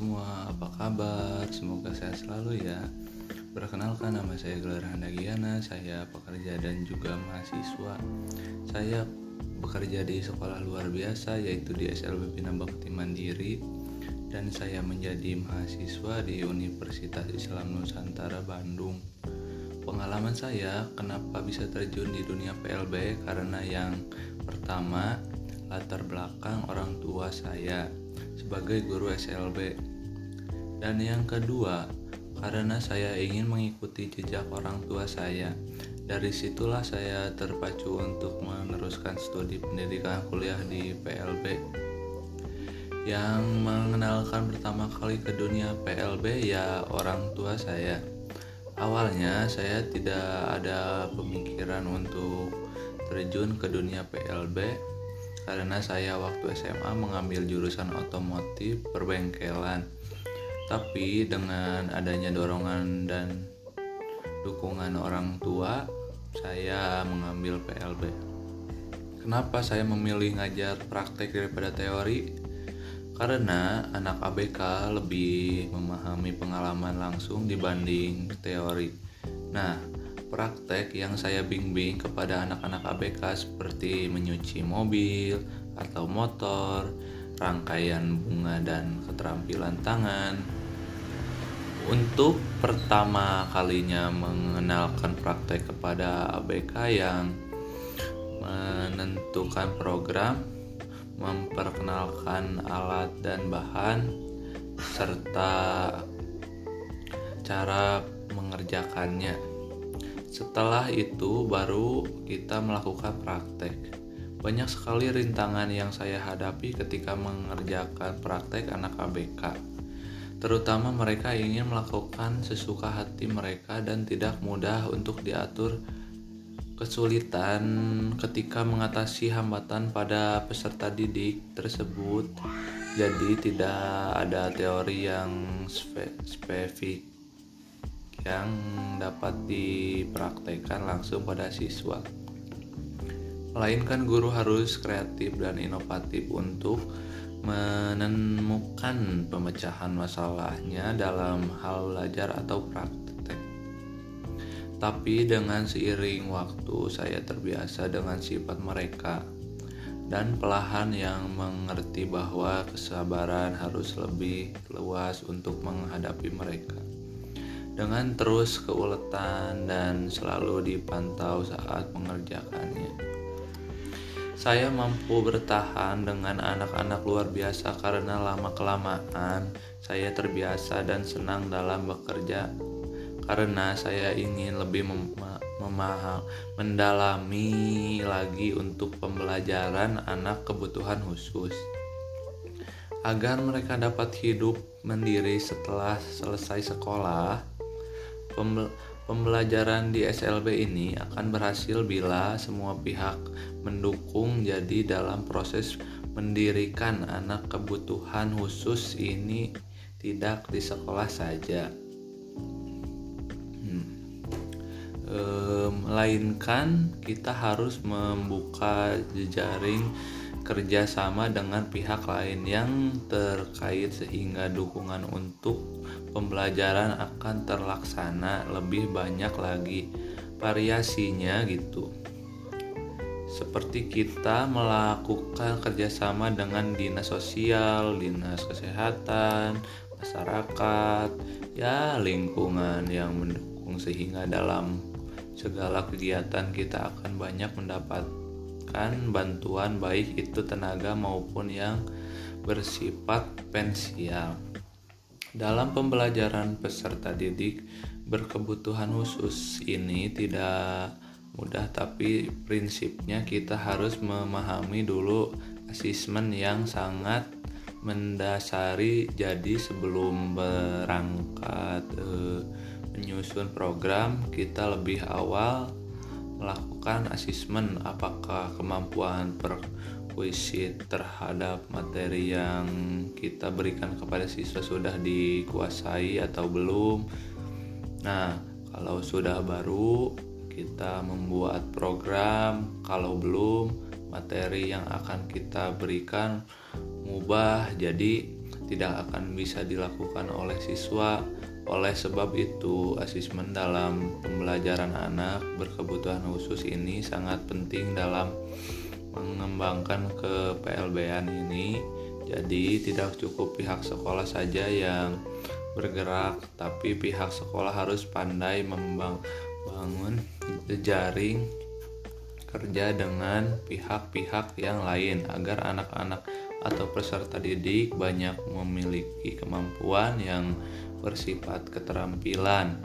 semua, apa kabar? Semoga sehat selalu ya. Perkenalkan nama saya Gelar Handagiana, saya pekerja dan juga mahasiswa. Saya bekerja di sekolah luar biasa yaitu di SLB Bina Bakti Mandiri dan saya menjadi mahasiswa di Universitas Islam Nusantara Bandung. Pengalaman saya kenapa bisa terjun di dunia PLB karena yang pertama latar belakang orang tua saya sebagai guru SLB. Dan yang kedua, karena saya ingin mengikuti jejak orang tua saya. Dari situlah saya terpacu untuk meneruskan studi pendidikan kuliah di PLB. Yang mengenalkan pertama kali ke dunia PLB ya orang tua saya. Awalnya saya tidak ada pemikiran untuk terjun ke dunia PLB karena saya waktu SMA mengambil jurusan otomotif perbengkelan. Tapi dengan adanya dorongan dan dukungan orang tua, saya mengambil PLB. Kenapa saya memilih ngajar praktek daripada teori? Karena anak ABK lebih memahami pengalaman langsung dibanding teori. Nah, praktek yang saya bimbing kepada anak-anak ABK seperti menyuci mobil atau motor, rangkaian bunga dan keterampilan tangan. Untuk pertama kalinya mengenalkan praktek kepada ABK yang menentukan program, memperkenalkan alat dan bahan, serta cara mengerjakannya setelah itu baru kita melakukan praktek. Banyak sekali rintangan yang saya hadapi ketika mengerjakan praktek anak ABK. Terutama mereka ingin melakukan sesuka hati mereka dan tidak mudah untuk diatur kesulitan ketika mengatasi hambatan pada peserta didik tersebut. Jadi tidak ada teori yang spesifik yang dapat dipraktekkan langsung pada siswa. Melainkan guru harus kreatif dan inovatif untuk menemukan pemecahan masalahnya dalam hal belajar atau praktek. Tapi dengan seiring waktu saya terbiasa dengan sifat mereka dan pelahan yang mengerti bahwa kesabaran harus lebih luas untuk menghadapi mereka dengan terus keuletan dan selalu dipantau saat mengerjakannya. Saya mampu bertahan dengan anak-anak luar biasa karena lama-kelamaan saya terbiasa dan senang dalam bekerja karena saya ingin lebih mem memaham, mendalami lagi untuk pembelajaran anak kebutuhan khusus agar mereka dapat hidup mandiri setelah selesai sekolah Pembelajaran di SLB ini akan berhasil bila semua pihak mendukung jadi dalam proses mendirikan anak kebutuhan khusus ini tidak di sekolah saja. Hmm. E, melainkan kita harus membuka jejaring kerjasama dengan pihak lain yang terkait sehingga dukungan untuk pembelajaran akan terlaksana lebih banyak lagi. Variasinya gitu. Seperti kita melakukan kerjasama dengan dinas sosial, dinas kesehatan, masyarakat, ya lingkungan yang mendukung sehingga dalam segala kegiatan kita akan banyak bantuan baik itu tenaga maupun yang bersifat pensial. Dalam pembelajaran peserta didik berkebutuhan khusus ini tidak mudah tapi prinsipnya kita harus memahami dulu asesmen yang sangat mendasari jadi sebelum berangkat eh, menyusun program kita lebih awal melakukan asesmen apakah kemampuan per puisi terhadap materi yang kita berikan kepada siswa sudah dikuasai atau belum. Nah, kalau sudah baru kita membuat program, kalau belum materi yang akan kita berikan mubah jadi tidak akan bisa dilakukan oleh siswa. Oleh sebab itu, asesmen dalam pembelajaran anak berkebutuhan khusus ini sangat penting dalam mengembangkan ke PLBN ini. Jadi, tidak cukup pihak sekolah saja yang bergerak, tapi pihak sekolah harus pandai membangun jejaring kerja dengan pihak-pihak yang lain agar anak-anak atau peserta didik banyak memiliki kemampuan yang bersifat keterampilan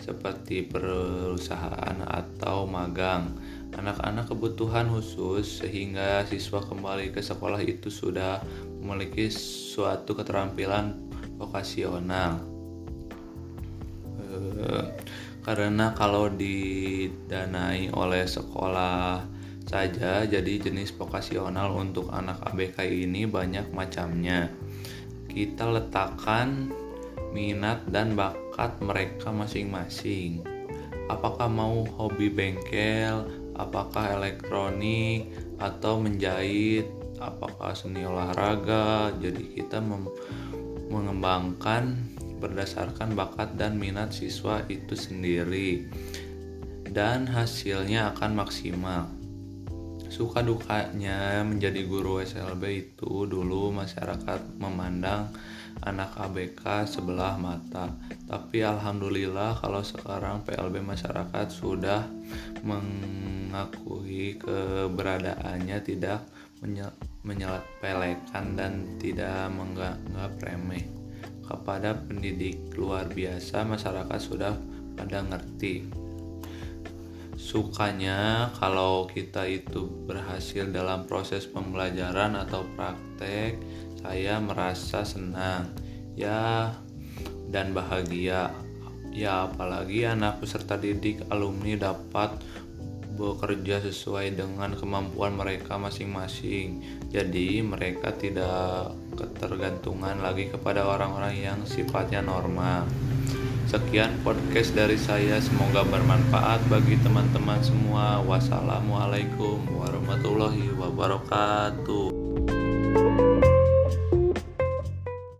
seperti perusahaan atau magang. Anak-anak kebutuhan khusus sehingga siswa kembali ke sekolah itu sudah memiliki suatu keterampilan vokasional. Eh, karena kalau didanai oleh sekolah saja jadi jenis vokasional untuk anak ABK ini banyak macamnya kita letakkan minat dan bakat mereka masing-masing. Apakah mau hobi bengkel apakah elektronik atau menjahit apakah seni olahraga? Jadi kita mengembangkan berdasarkan bakat dan minat siswa itu sendiri. Dan hasilnya akan maksimal. Suka dukanya menjadi guru SLB itu dulu masyarakat memandang anak ABK sebelah mata. Tapi alhamdulillah kalau sekarang PLB masyarakat sudah mengakui keberadaannya tidak menyepelekan dan tidak menganggap remeh. Kepada pendidik luar biasa masyarakat sudah pada ngerti. Sukanya kalau kita itu berhasil dalam proses pembelajaran atau praktek saya merasa senang ya dan bahagia ya apalagi anak peserta didik alumni dapat bekerja sesuai dengan kemampuan mereka masing-masing jadi mereka tidak ketergantungan lagi kepada orang-orang yang sifatnya normal Sekian podcast dari saya, semoga bermanfaat bagi teman-teman semua. Wassalamualaikum warahmatullahi wabarakatuh.